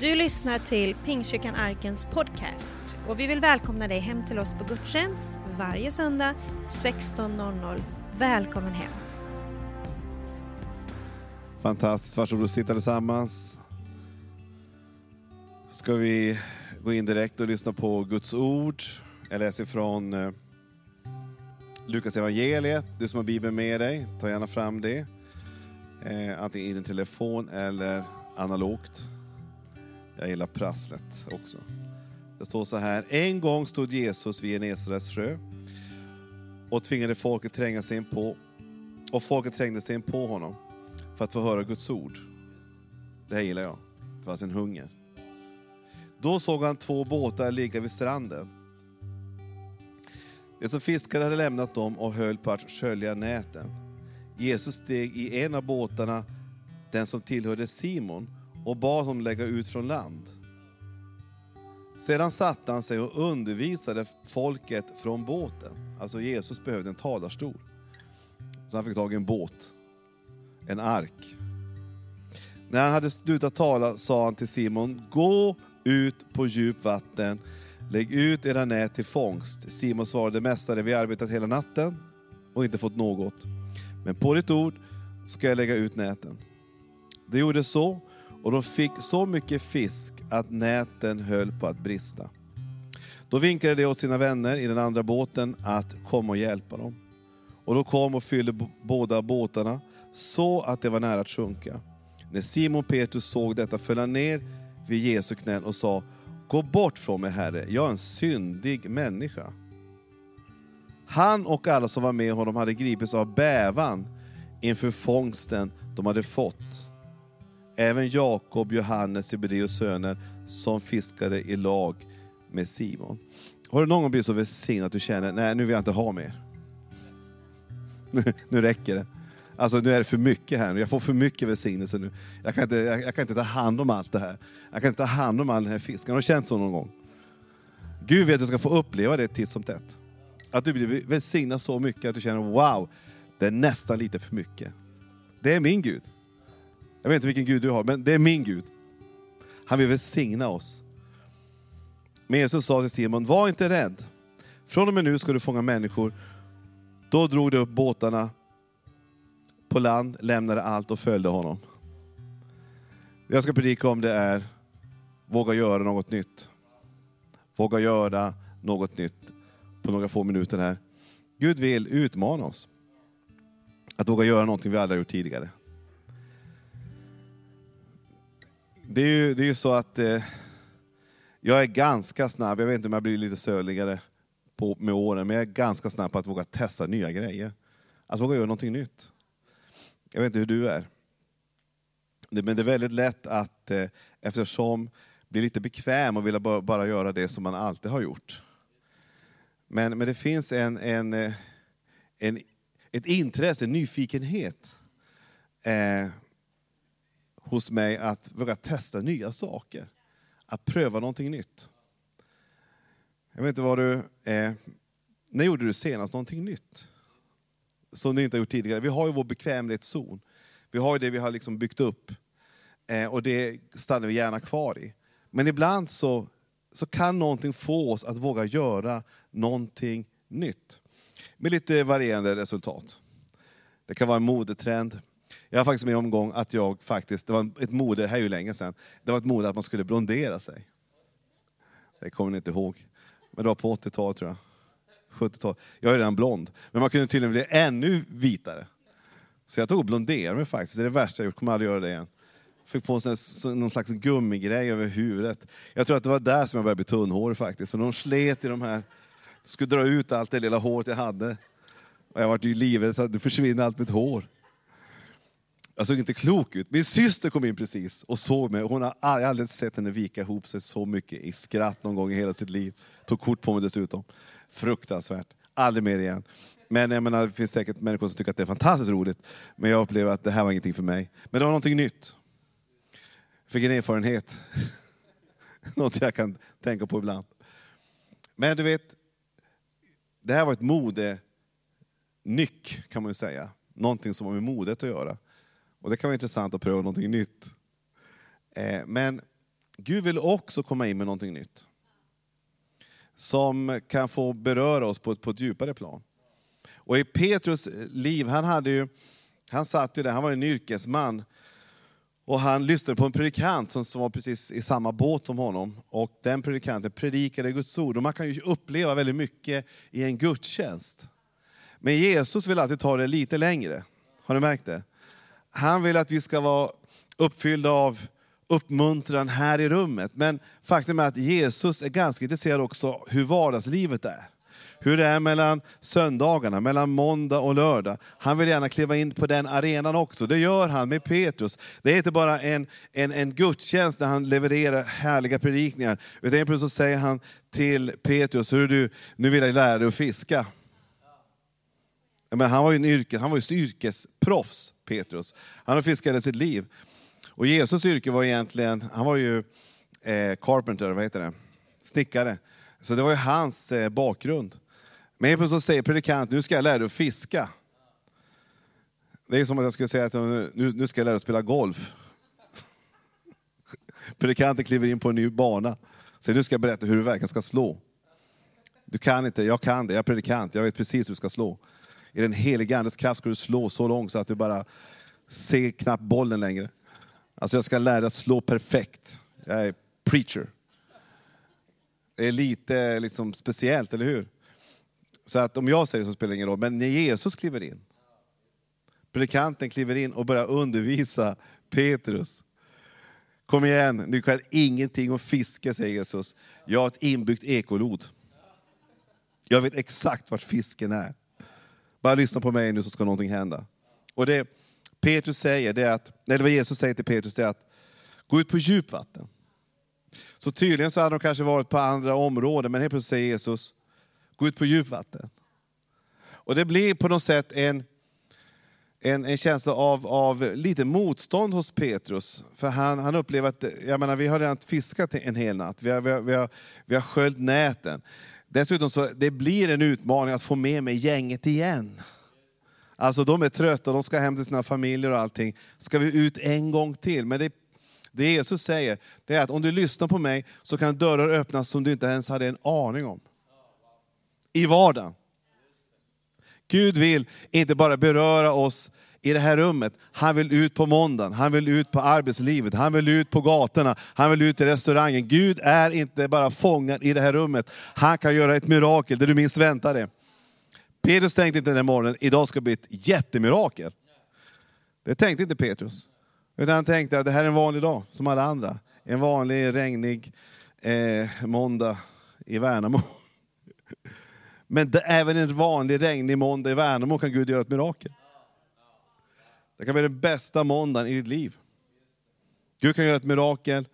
Du lyssnar till Pingstkyrkan Arkens podcast och vi vill välkomna dig hem till oss på gudstjänst varje söndag 16.00. Välkommen hem! Fantastiskt, varsågod och sitta tillsammans. Ska vi gå in direkt och lyssna på Guds ord. Jag läser från eh, Lukas evangeliet. Du som har Bibeln med dig, ta gärna fram det. Eh, antingen i din telefon eller analogt. Jag gillar prasslet också. Det står så här. En gång stod Jesus vid Genesarets sjö och tvingade folket tränga sig in på och folket trängde sig in på honom för att få höra Guds ord. Det här gillar jag. Det var sin hunger. Då såg han två båtar ligga vid stranden. De som fiskare hade lämnat dem och höll på att skölja näten. Jesus steg i en av båtarna, den som tillhörde Simon, och bad honom lägga ut från land. Sedan satte han sig och undervisade folket från båten. Alltså Jesus behövde en talarstol. Så han fick tag i en båt, en ark. När han hade slutat tala sa han till Simon, gå ut på djupt vatten, lägg ut era nät till fångst. Simon svarade, Mästare, vi har arbetat hela natten och inte fått något. Men på ditt ord ska jag lägga ut näten. Det gjorde så, och de fick så mycket fisk att näten höll på att brista. Då vinkade de åt sina vänner i den andra båten att komma och hjälpa dem. Och de kom och fyllde båda båtarna så att det var nära att sjunka. När Simon Petrus såg detta föll han ner vid Jesu knän och sa Gå bort från mig Herre, jag är en syndig människa. Han och alla som var med honom hade gripits av bävan inför fångsten de hade fått. Även Jakob, Johannes, Sebedeus söner som fiskade i lag med Simon. Har du någon gång blivit så välsignad att du känner, nej nu vill jag inte ha mer. nu räcker det. Alltså nu är det för mycket här, jag får för mycket välsignelse nu. Jag kan, inte, jag, jag, kan inte ta hand om allt det här. Jag kan inte ta hand om all den här fisken. Har du känt så någon gång? Gud vet att du ska få uppleva det titt som tätt. Att du blir välsignad så mycket att du känner, wow, det är nästan lite för mycket. Det är min Gud. Jag vet inte vilken Gud du har, men det är min Gud. Han vill välsigna oss. Men Jesus sa till Simon, var inte rädd. Från och med nu ska du fånga människor. Då drog de upp båtarna på land, lämnade allt och följde honom. Jag ska predika om det är, våga göra något nytt. Våga göra något nytt på några få minuter här. Gud vill utmana oss. Att våga göra någonting vi aldrig har gjort tidigare. Det är ju, det är ju så att eh, jag är ganska snabb, jag vet inte om jag blir lite söligare på, med åren, men jag är ganska snabb på att våga testa nya grejer. Att våga göra någonting nytt. Jag vet inte hur du är. Men det är väldigt lätt att eh, eftersom bli lite bekväm och vilja bara, bara göra det som man alltid har gjort. Men, men det finns en, en, eh, en, ett intresse, en nyfikenhet eh, hos mig att våga testa nya saker. Att pröva någonting nytt. Jag vet inte vad du... Eh, när gjorde du senast någonting nytt? Som du inte har gjort tidigare. Vi har ju vår bekvämlighetszon. Vi har ju det vi har liksom byggt upp. Eh, och det stannar vi gärna kvar i. Men ibland så, så kan någonting få oss att våga göra någonting nytt. Med lite varierande resultat. Det kan vara en modetrend. Jag har faktiskt med om en gång att jag faktiskt, det var ett mode, här är ju länge sedan, det var ett mode att man skulle blondera sig. Det kommer ni inte ihåg. Men det var på 80-talet tror jag. 70-tal. Jag är redan blond. Men man kunde tydligen bli ännu vitare. Så jag tog och blonderade mig faktiskt. Det är det värsta jag gjort, kommer aldrig göra det igen. Fick på sig någon slags gummigrej över huvudet. Jag tror att det var där som jag började bli tunnhårig faktiskt. Så de slet i de här, skulle dra ut allt det lilla håret jag hade. Och jag var ju livrädd så att det försvinner allt mitt hår. Jag såg inte klok ut. Min syster kom in precis och såg mig. Hon har aldrig sett henne vika ihop sig så mycket i skratt någon gång i hela sitt liv. Tog kort på mig dessutom. Fruktansvärt. Aldrig mer igen. Men jag menar, det finns säkert människor som tycker att det är fantastiskt roligt. Men jag upplevde att det här var ingenting för mig. Men det var någonting nytt. Jag fick en erfarenhet. Något jag kan tänka på ibland. Men du vet, det här var ett mode nyck kan man ju säga. Någonting som har med modet att göra. Och det kan vara intressant att pröva någonting nytt. Eh, men Gud vill också komma in med någonting nytt. Som kan få beröra oss på ett, på ett djupare plan. Och i Petrus liv, han hade ju, han satt ju där, han var en yrkesman. Och han lyssnade på en predikant som, som var precis i samma båt som honom. Och den predikanten predikade Guds ord. Och man kan ju uppleva väldigt mycket i en gudstjänst. Men Jesus vill alltid ta det lite längre. Har du märkt det? Han vill att vi ska vara uppfyllda av uppmuntran här i rummet. Men faktum är att Jesus är ganska intresserad också hur vardagslivet är. Hur det är mellan söndagarna, mellan måndag och lördag. Han vill gärna kliva in på den arenan också. Det gör han med Petrus. Det är inte bara en, en, en gudstjänst där han levererar härliga predikningar. Utan plötsligt säger han till Petrus, Hör du, nu vill jag lära dig att fiska. Men han var ju en yrkes, han var ju yrkesproffs, Petrus. Han har fiskat hela sitt liv. Och Jesus yrke var egentligen, han var ju eh, carpenter, vad heter det? Snickare. Så det var ju hans eh, bakgrund. Men helt plötsligt säger predikant, nu ska jag lära dig att fiska. Det är som att jag skulle säga att nu, nu ska jag lära dig att spela golf. Predikanten kliver in på en ny bana. Säger, nu ska jag berätta hur du verkligen ska slå. Du kan inte, jag kan det, jag är predikant, jag vet precis hur du ska slå. I den heliga Andes kraft ska du slå så långt så att du bara ser knappt bollen längre. Alltså jag ska lära dig att slå perfekt. Jag är preacher. Det är lite liksom speciellt, eller hur? Så att om jag säger det så spelar det ingen roll. Men när Jesus kliver in, predikanten kliver in och börjar undervisa Petrus. Kom igen, du kan ingenting om fiske, säger Jesus. Jag har ett inbyggt ekolod. Jag vet exakt vart fisken är. Bara lyssna på mig nu så ska någonting hända. Och det Petrus säger, det är att, eller vad Jesus säger till Petrus, det är att gå ut på djupvatten. Så tydligen så hade de kanske varit på andra områden, men helt plötsligt säger Jesus, gå ut på djupvatten. Och det blir på något sätt en, en, en känsla av, av lite motstånd hos Petrus. För han, han upplever att, jag menar, vi har redan fiskat en hel natt, vi har, vi har, vi har, vi har sköljt näten. Dessutom så det blir en utmaning att få med mig gänget igen. Alltså de är trötta, de ska hem till sina familjer och allting. Ska vi ut en gång till? Men det, det Jesus säger, det är att om du lyssnar på mig så kan dörrar öppnas som du inte ens hade en aning om. I vardagen. Gud vill inte bara beröra oss i det här rummet. Han vill ut på måndagen, han vill ut på arbetslivet, han vill ut på gatorna, han vill ut i restaurangen. Gud är inte bara fångad i det här rummet. Han kan göra ett mirakel där du minst väntar det. Petrus tänkte inte den morgonen, idag ska bli ett jättemirakel. Det tänkte inte Petrus. Utan han tänkte att det här är en vanlig dag, som alla andra. En vanlig regnig eh, måndag i Värnamo. Men det, även en vanlig regnig måndag i Värnamo kan Gud göra ett mirakel. Det kan bli den bästa måndagen i ditt liv. Gud kan göra ett mirakel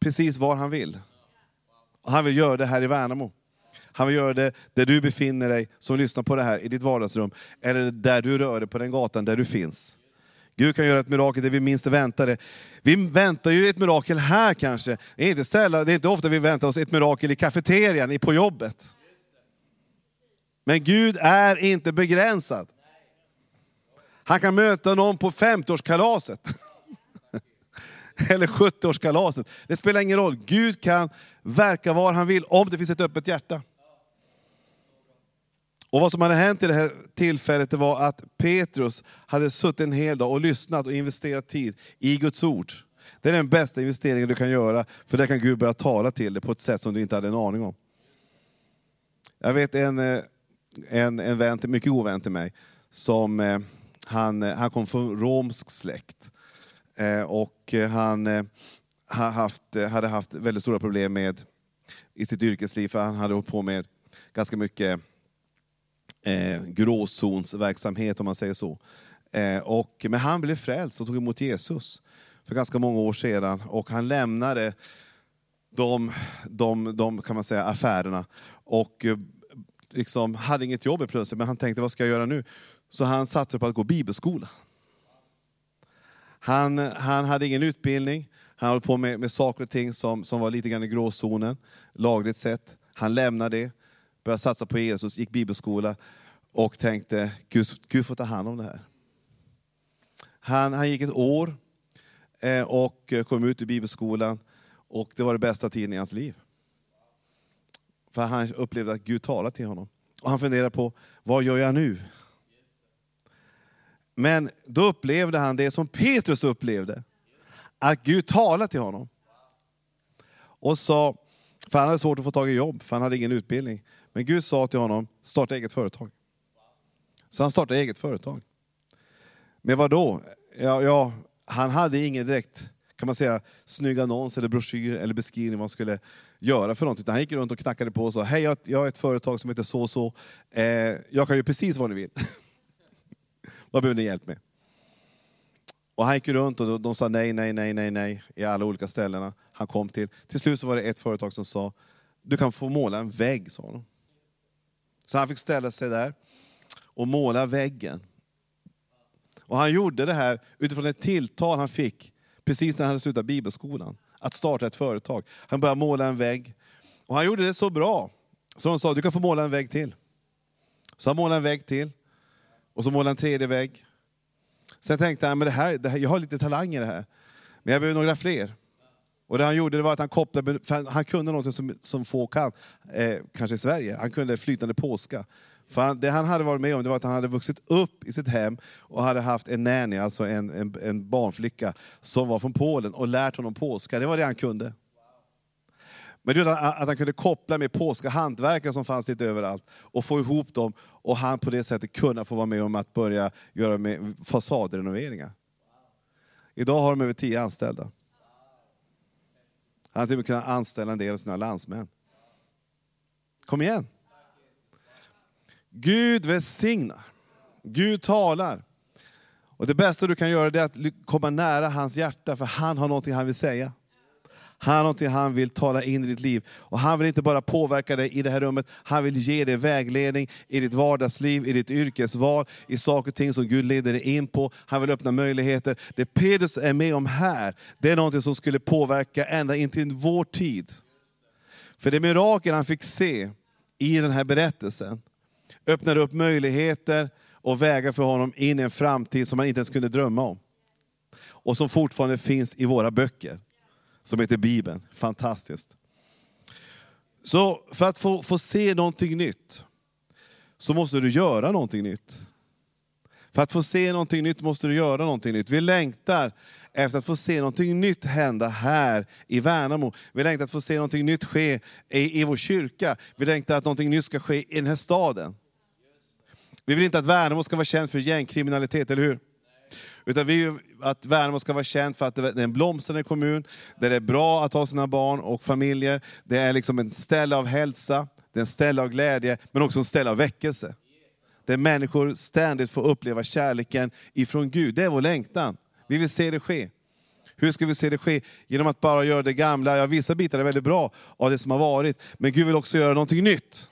precis var han vill. Och han vill göra det här i Värnamo. Han vill göra det där du befinner dig, som lyssnar på det här, i ditt vardagsrum. Eller där du rör dig på den gatan där du finns. Gud kan göra ett mirakel där vi minst väntar det. Vi väntar ju ett mirakel här kanske. Det är inte, ställa, det är inte ofta vi väntar oss ett mirakel i kafeterian, på jobbet. Men Gud är inte begränsad. Han kan möta någon på 50-årskalaset. Eller 70-årskalaset. Det spelar ingen roll. Gud kan verka var han vill, om det finns ett öppet hjärta. Och vad som hade hänt i det här tillfället det var att Petrus hade suttit en hel dag och lyssnat och investerat tid i Guds ord. Det är den bästa investeringen du kan göra, för där kan Gud börja tala till dig på ett sätt som du inte hade en aning om. Jag vet en, eh, en, en vän, mycket god vän till mig, som eh, han, eh, han kom från romsk släkt. Eh, och eh, han haft, hade haft väldigt stora problem med i sitt yrkesliv, för han hade hållit på med ganska mycket eh, gråzonsverksamhet om man säger så. Eh, och, men han blev frälst och tog emot Jesus för ganska många år sedan och han lämnade de, de, de kan man säga, affärerna och eh, liksom hade inget jobb plötsligt, men han tänkte vad ska jag göra nu? Så han satsade på att gå bibelskola. Han, han hade ingen utbildning, han höll på med, med saker och ting som, som var lite grann i gråzonen, lagligt sett. Han lämnade det, började satsa på Jesus, gick bibelskola och tänkte, Gud, Gud får ta hand om det här. Han, han gick ett år eh, och kom ut ur bibelskolan Och det var det bästa tiden i hans liv. För han upplevde att Gud talade till honom. Och han funderade på, vad gör jag nu? Men då upplevde han det som Petrus upplevde. Att Gud talade till honom. Och sa, för han hade svårt att få tag i jobb, för han hade ingen utbildning. Men Gud sa till honom, starta eget företag. Så han startade eget företag. Men vad då? Ja, ja, han hade ingen direkt, kan man säga, snygg annons eller broschyr eller beskrivning vad han skulle göra för någonting. Utan han gick runt och knackade på och sa, hej jag har ett företag som heter så och så. Eh, jag kan ju precis vad ni vill. vad behöver ni hjälp med? Och han gick runt och de sa nej, nej, nej, nej, nej i alla olika ställena han kom till. Till slut så var det ett företag som sa, du kan få måla en vägg, sa de. Så han fick ställa sig där och måla väggen. Och han gjorde det här utifrån ett tilltal han fick precis när han hade slutat bibelskolan. Att starta ett företag. Han började måla en vägg. Och han gjorde det så bra. Så de sa, du kan få måla en vägg till. Så han målade en vägg till. Och så målade han en tredje vägg. Sen tänkte han, men det här, det här, jag har lite talang i det här. Men jag behöver några fler. Och det han gjorde det var att han kopplade, han kunde något som, som få kan, eh, kanske i Sverige. Han kunde flytande påska. För han, det han hade varit med om det var att han hade vuxit upp i sitt hem och hade haft en nanny, alltså en, en, en barnflicka, som var från Polen och lärt honom påska. Det var det han kunde. Men du, att han kunde koppla med polska hantverkare som fanns lite överallt och få ihop dem och han på det sättet kunna få vara med om att börja göra med fasadrenoveringar. Idag har de över tio anställda. Han hade till och med kunnat anställa en del av sina landsmän. Kom igen! Gud välsignar. Gud talar. Och Det bästa du kan göra är att komma nära hans hjärta, för han har någonting han vill säga. Han har någonting han vill tala in i ditt liv. Och han vill inte bara påverka dig i det här rummet, han vill ge dig vägledning i ditt vardagsliv, i ditt yrkesval, i saker och ting som Gud leder dig in på. Han vill öppna möjligheter. Det Petrus är med om här, det är någonting som skulle påverka ända in till vår tid. För det mirakel han fick se i den här berättelsen, öppnade upp möjligheter och vägar för honom in i en framtid som han inte ens kunde drömma om. Och som fortfarande finns i våra böcker som heter Bibeln. Fantastiskt. Så för att få, få se någonting nytt så måste du göra någonting nytt. För att få se någonting nytt måste du göra någonting nytt. Vi längtar efter att få se någonting nytt hända här i Värnamo. Vi längtar att få se någonting nytt ske i, i vår kyrka. Vi längtar att någonting nytt ska ske i den här staden. Vi vill inte att Värnamo ska vara känt för gängkriminalitet, eller hur? Utan vi att Värnamo ska vara känt för att det är en blomstrande kommun, där det är bra att ha sina barn och familjer. Det är liksom en ställe av hälsa, det är en ställe av glädje, men också en ställe av väckelse. Där människor ständigt får uppleva kärleken ifrån Gud. Det är vår längtan. Vi vill se det ske. Hur ska vi se det ske? Genom att bara göra det gamla. Ja, vissa bitar är väldigt bra av det som har varit, men Gud vill också göra någonting nytt.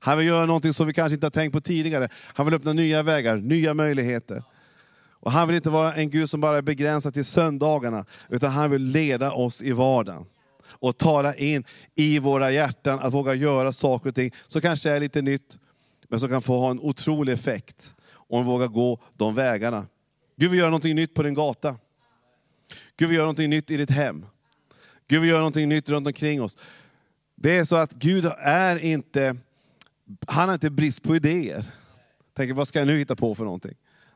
Han vill göra någonting som vi kanske inte har tänkt på tidigare. Han vill öppna nya vägar, nya möjligheter. Och han vill inte vara en Gud som bara är begränsad till söndagarna, utan han vill leda oss i vardagen. Och tala in i våra hjärtan, att våga göra saker och ting som kanske är lite nytt, men som kan få ha en otrolig effekt. Om vi vågar gå de vägarna. Gud vill göra någonting nytt på din gata. Gud vill göra någonting nytt i ditt hem. Gud vill göra någonting nytt runt omkring oss. Det är så att Gud är inte han har inte brist på idéer. Tänker, vad ska jag nu hitta på för någonting?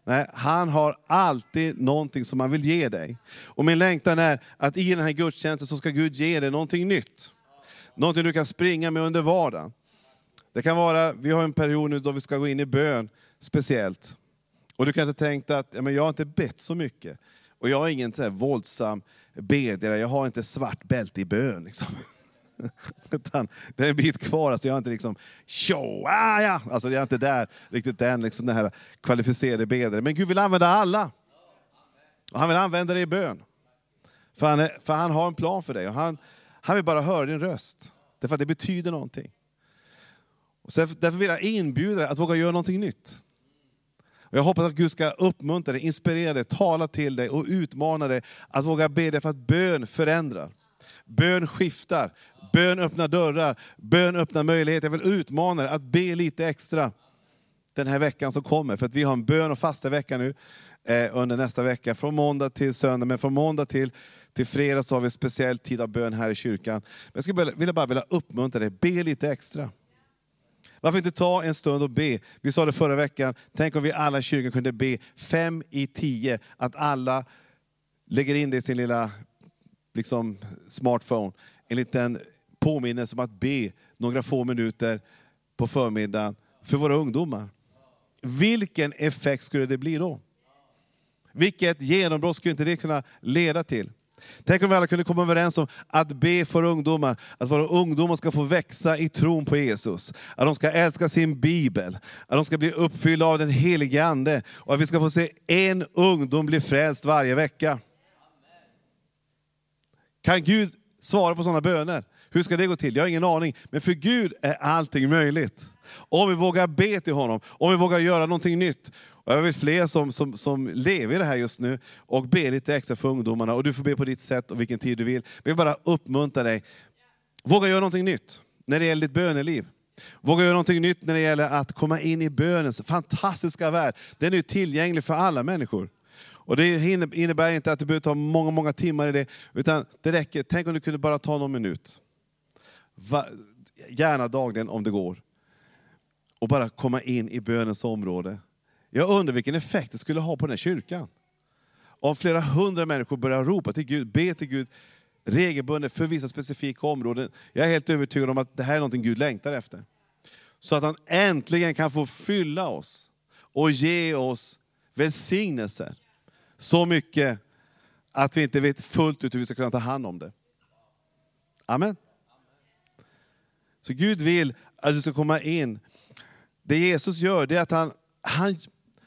Nej, han har alltid någonting som han vill ge dig. Och min längtan är att i den här gudstjänsten så ska Gud ge dig någonting nytt. Någonting du kan springa med under vardagen. Det kan vara, vi har en period nu då vi ska gå in i bön speciellt. Och du kanske tänkte att ja, men jag har inte bett så mycket. Och jag är ingen så här våldsam bedjare, jag har inte svart bälte i bön. Liksom. Utan det är en bit kvar, alltså jag är inte liksom show, ah, ja. alltså jag är inte där riktigt än, liksom den här kvalificerade bedare. Men Gud vill använda alla. Och han vill använda dig i bön. För han, är, för han har en plan för dig. Och han, han vill bara höra din röst. Därför att det betyder någonting. Och därför vill jag inbjuda dig att våga göra någonting nytt. Och jag hoppas att Gud ska uppmuntra dig, inspirera dig, tala till dig och utmana dig att våga be dig för att bön förändrar. Bön skiftar, bön öppnar dörrar, bön öppnar möjligheter. Jag vill utmana dig att be lite extra den här veckan som kommer. För att vi har en bön och fasta vecka nu eh, under nästa vecka, från måndag till söndag. Men från måndag till, Till fredag så har vi en speciell tid av bön här i kyrkan. Men jag skulle vilja bara vilja uppmuntra dig, be lite extra. Varför inte ta en stund och be? Vi sa det förra veckan, tänk om vi alla i kyrkan kunde be fem i tio, att alla lägger in det i sin lilla liksom, smartphone. En liten påminnelse om att be några få minuter på förmiddagen för våra ungdomar. Vilken effekt skulle det bli då? Vilket genombrott skulle inte det kunna leda till? Tänk om vi alla kunde komma överens om att be för ungdomar, att våra ungdomar ska få växa i tron på Jesus. Att de ska älska sin bibel, att de ska bli uppfyllda av den helige Ande och att vi ska få se en ungdom bli frälst varje vecka. Kan Gud svara på sådana böner? Hur ska det gå till? Jag har ingen aning. Men för Gud är allting möjligt. Om vi vågar be till honom, om vi vågar göra någonting nytt. Och jag vet fler som, som, som lever i det här just nu och ber lite extra för ungdomarna. Och du får be på ditt sätt och vilken tid du vill. Men jag vill bara uppmuntra dig. Våga göra någonting nytt när det gäller ditt böneliv. Våga göra någonting nytt när det gäller att komma in i bönens fantastiska värld. Den är tillgänglig för alla människor. Och Det innebär inte att du behöver ta många, många timmar i det, utan det räcker. Tänk om du kunde bara ta någon minut. Va, gärna dagligen om det går. Och bara komma in i bönens område. Jag undrar vilken effekt det skulle ha på den här kyrkan. Om flera hundra människor börjar ropa till Gud, be till Gud regelbundet för vissa specifika områden. Jag är helt övertygad om att det här är något Gud längtar efter. Så att han äntligen kan få fylla oss och ge oss välsignelser. Så mycket att vi inte vet fullt ut hur vi ska kunna ta hand om det. Amen. Så Gud vill att du ska komma in. Det Jesus gör, det är att han, han,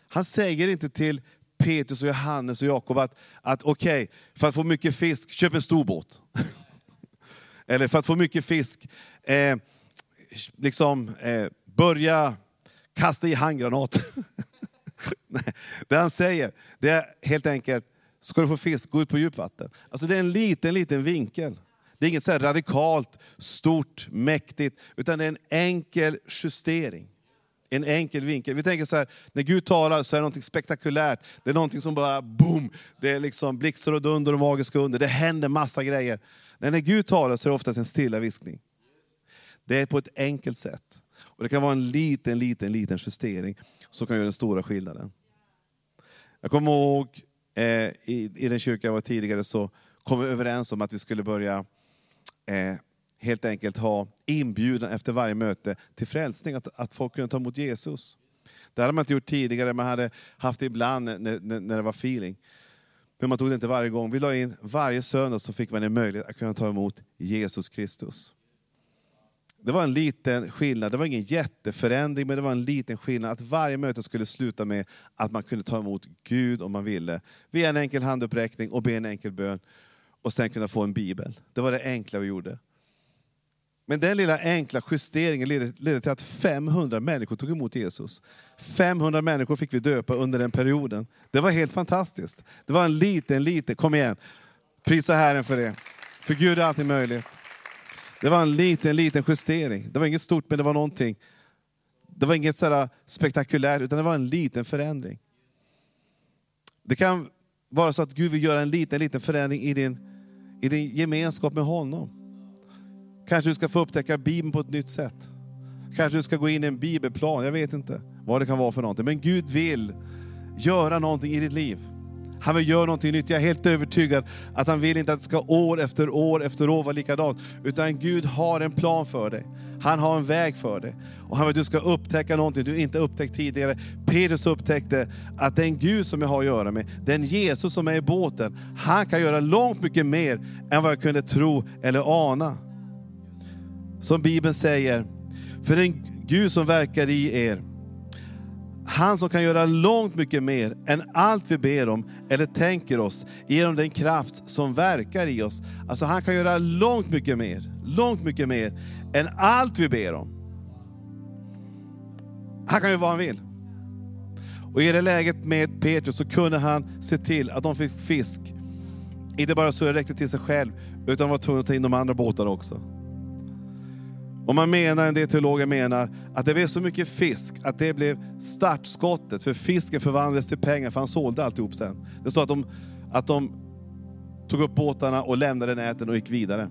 han säger inte till Petrus, och Johannes och Jakob att, att okej, okay, för att få mycket fisk, köp en stor båt. Eller för att få mycket fisk, eh, liksom eh, börja kasta i handgranater. det han säger, det är helt enkelt, ska du få fisk, gå ut på djupvatten. Alltså det är en liten, liten vinkel. Det är inget så radikalt, stort, mäktigt, utan det är en enkel justering. En enkel vinkel. Vi tänker så här, när Gud talar så är det något spektakulärt. Det är något som bara boom, det är liksom blixtar och dunder och magiska under. Det händer massa grejer. Men när Gud talar så är det oftast en stilla viskning. Det är på ett enkelt sätt. Och Det kan vara en liten, liten, liten justering som kan göra den stora skillnaden. Jag kommer ihåg eh, i, i den kyrka jag var tidigare så kom vi överens om att vi skulle börja eh, helt enkelt ha inbjudan efter varje möte till frälsning, att, att folk kunde ta emot Jesus. Det hade man inte gjort tidigare, man hade haft det ibland när, när, när det var feeling. Men man tog det inte varje gång. Vi la in varje söndag så fick man en möjlighet att kunna ta emot Jesus Kristus. Det var en liten skillnad, det var ingen jätteförändring, men det var en liten skillnad. Att varje möte skulle sluta med att man kunde ta emot Gud om man ville. Via en enkel handuppräckning och be en enkel bön och sen kunna få en bibel. Det var det enkla vi gjorde. Men den lilla enkla justeringen ledde, ledde till att 500 människor tog emot Jesus. 500 människor fick vi döpa under den perioden. Det var helt fantastiskt. Det var en liten, liten, kom igen, prisa Herren för det. För Gud är alltid möjligt. Det var en liten, liten justering. Det var inget stort, men det var någonting. Det var inget sådär spektakulärt, utan det var en liten förändring. Det kan vara så att Gud vill göra en liten, liten förändring i din, i din gemenskap med honom. Kanske du ska få upptäcka Bibeln på ett nytt sätt. Kanske du ska gå in i en bibelplan, jag vet inte vad det kan vara för någonting. Men Gud vill göra någonting i ditt liv. Han vill göra någonting nytt. Jag är helt övertygad att han vill inte att det ska år efter år efter år vara likadant. Utan Gud har en plan för dig. Han har en väg för dig. Och han vill att du ska upptäcka någonting du inte upptäckt tidigare. Petrus upptäckte att den Gud som jag har att göra med, den Jesus som är i båten, han kan göra långt mycket mer än vad jag kunde tro eller ana. Som Bibeln säger, för den Gud som verkar i er, han som kan göra långt mycket mer än allt vi ber om eller tänker oss genom den kraft som verkar i oss. Alltså han kan göra långt mycket mer, långt mycket mer än allt vi ber om. Han kan göra vad han vill. Och i det läget med Petrus så kunde han se till att de fick fisk. Inte bara så det räckte till sig själv, utan var tvungen att ta in de andra båtarna också. Och man menar, en del teologer menar, att det blev så mycket fisk att det blev startskottet för fisken förvandlades till pengar för han sålde alltihop sen. Det står att de, att de tog upp båtarna och lämnade näten och gick vidare.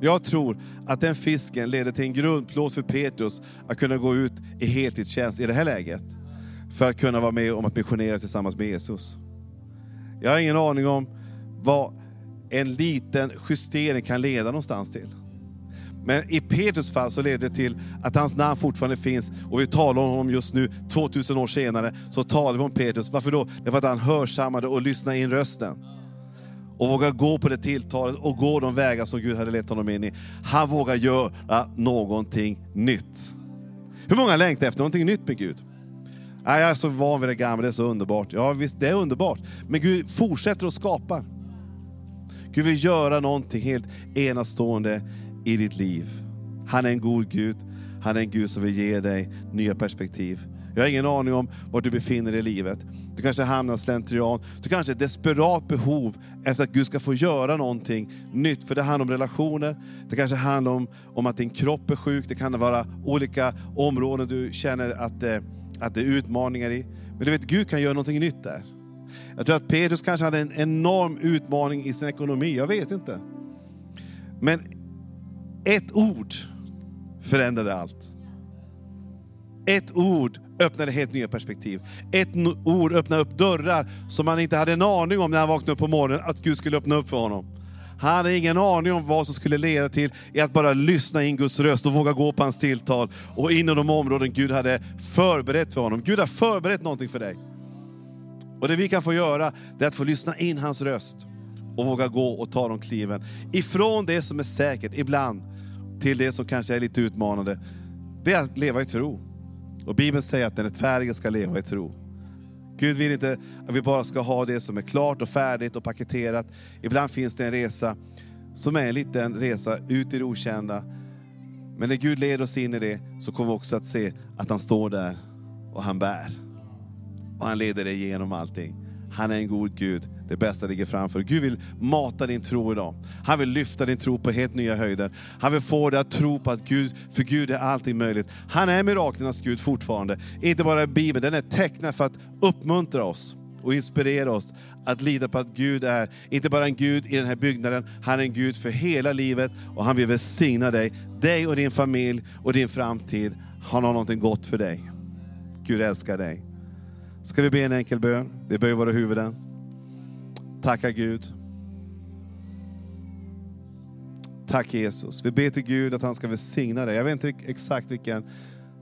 Jag tror att den fisken ledde till en grundplåt för Petrus att kunna gå ut i heltidstjänst i det här läget. För att kunna vara med om att missionera tillsammans med Jesus. Jag har ingen aning om vad en liten justering kan leda någonstans till. Men i Petrus fall så ledde det till att hans namn fortfarande finns och vi talar om honom just nu, 2000 år senare, så talar vi om Petrus. Varför då? Därför att han hörsammade och lyssnade in rösten. Och vågar gå på det tilltalet och gå de vägar som Gud hade lett honom in i. Han vågar göra någonting nytt. Hur många längtar efter någonting nytt med Gud? jag är så van vid det gamla, det är så underbart. Ja visst, det är underbart. Men Gud fortsätter att skapa. Gud vill göra någonting helt enastående i ditt liv. Han är en god Gud. Han är en Gud som vill ge dig nya perspektiv. Jag har ingen aning om var du befinner dig i livet. Du kanske hamnar slentrian. Du kanske har ett desperat behov efter att Gud ska få göra någonting nytt. För det handlar om relationer. Det kanske handlar om, om att din kropp är sjuk. Det kan vara olika områden du känner att, eh, att det är utmaningar i. Men du vet, Gud kan göra någonting nytt där. Jag tror att Petrus kanske hade en enorm utmaning i sin ekonomi. Jag vet inte. Men ett ord förändrade allt. Ett ord öppnade helt nya perspektiv. Ett ord öppnade upp dörrar som han inte hade en aning om när han vaknade upp på morgonen att Gud skulle öppna upp för honom. Han hade ingen aning om vad som skulle leda till i att bara lyssna in Guds röst och våga gå på hans tilltal och in i de områden Gud hade förberett för honom. Gud har förberett någonting för dig. Och det vi kan få göra, det är att få lyssna in hans röst och våga gå och ta de kliven. Ifrån det som är säkert ibland till det som kanske är lite utmanande. Det är att leva i tro. Och Bibeln säger att den rättfärdige ska leva i tro. Gud vill inte att vi bara ska ha det som är klart och färdigt och paketerat. Ibland finns det en resa som är en liten resa ut i det okända. Men när Gud leder oss in i det så kommer vi också att se att han står där och han bär. Och han leder dig igenom allting. Han är en god Gud. Det bästa ligger framför. Gud vill mata din tro idag. Han vill lyfta din tro på helt nya höjder. Han vill få dig att tro på att Gud, för Gud är allting möjligt. Han är miraklernas Gud fortfarande. Inte bara i Bibeln, den är tecknad för att uppmuntra oss och inspirera oss att lita på att Gud är, inte bara en Gud i den här byggnaden, han är en Gud för hela livet och han vill välsigna dig, dig och din familj och din framtid. Han har någonting gott för dig. Gud älskar dig. Ska vi be en enkel bön? Vi böjer våra huvuden. Tacka Gud. Tack Jesus. Vi ber till Gud att han ska välsigna dig. Jag vet inte exakt vilken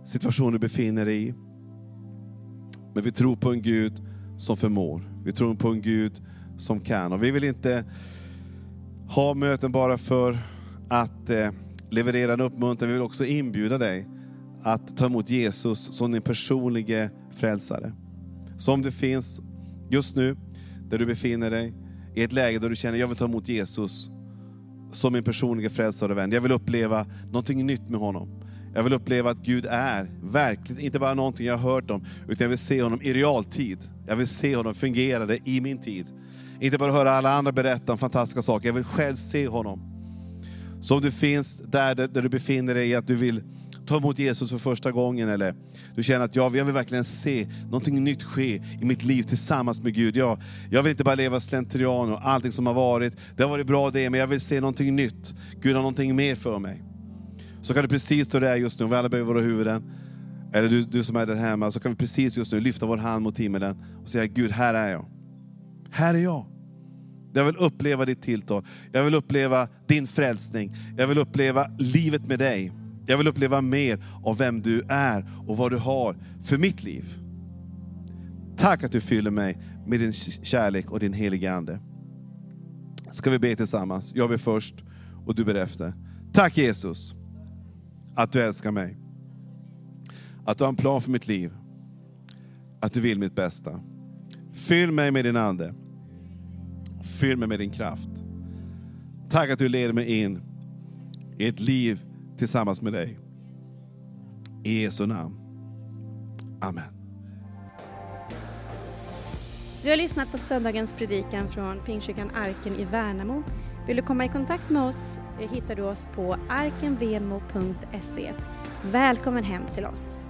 situation du befinner dig i. Men vi tror på en Gud som förmår. Vi tror på en Gud som kan. Och vi vill inte ha möten bara för att eh, leverera en uppmuntran. Vi vill också inbjuda dig att ta emot Jesus som din personliga frälsare. Som det finns just nu, där du befinner dig, i ett läge där du känner, jag vill ta emot Jesus som min personliga frälsare och vän. Jag vill uppleva någonting nytt med honom. Jag vill uppleva att Gud är verkligen, inte bara någonting jag har hört om, utan jag vill se honom i realtid. Jag vill se honom fungera i min tid. Inte bara höra alla andra berätta om fantastiska saker, jag vill själv se honom. Så om du finns där, där du befinner dig, att du vill ta emot Jesus för första gången eller du känner att ja, jag vill verkligen se någonting nytt ske i mitt liv tillsammans med Gud. Jag, jag vill inte bara leva slentrian och allting som har varit. Det har varit bra det, men jag vill se någonting nytt. Gud har någonting mer för mig. Så kan du precis stå där just nu, vi alla böjer våra huvuden. Eller du, du som är där hemma, så kan vi precis just nu lyfta vår hand mot himlen och säga Gud, här är jag. Här är jag. Jag vill uppleva ditt tilltal. Jag vill uppleva din frälsning. Jag vill uppleva livet med dig. Jag vill uppleva mer av vem du är och vad du har för mitt liv. Tack att du fyller mig med din kärlek och din heliga Ande. Ska vi be tillsammans? Jag ber först och du ber efter. Tack Jesus att du älskar mig. Att du har en plan för mitt liv. Att du vill mitt bästa. Fyll mig med din Ande. Fyll mig med din kraft. Tack att du leder mig in i ett liv tillsammans med dig. I Jesu namn. Amen. Du har lyssnat på söndagens predikan från Pingstkyrkan Arken i Värnamo. Vill du komma i kontakt med oss eh, hittar du oss på arkenvemo.se. Välkommen hem till oss.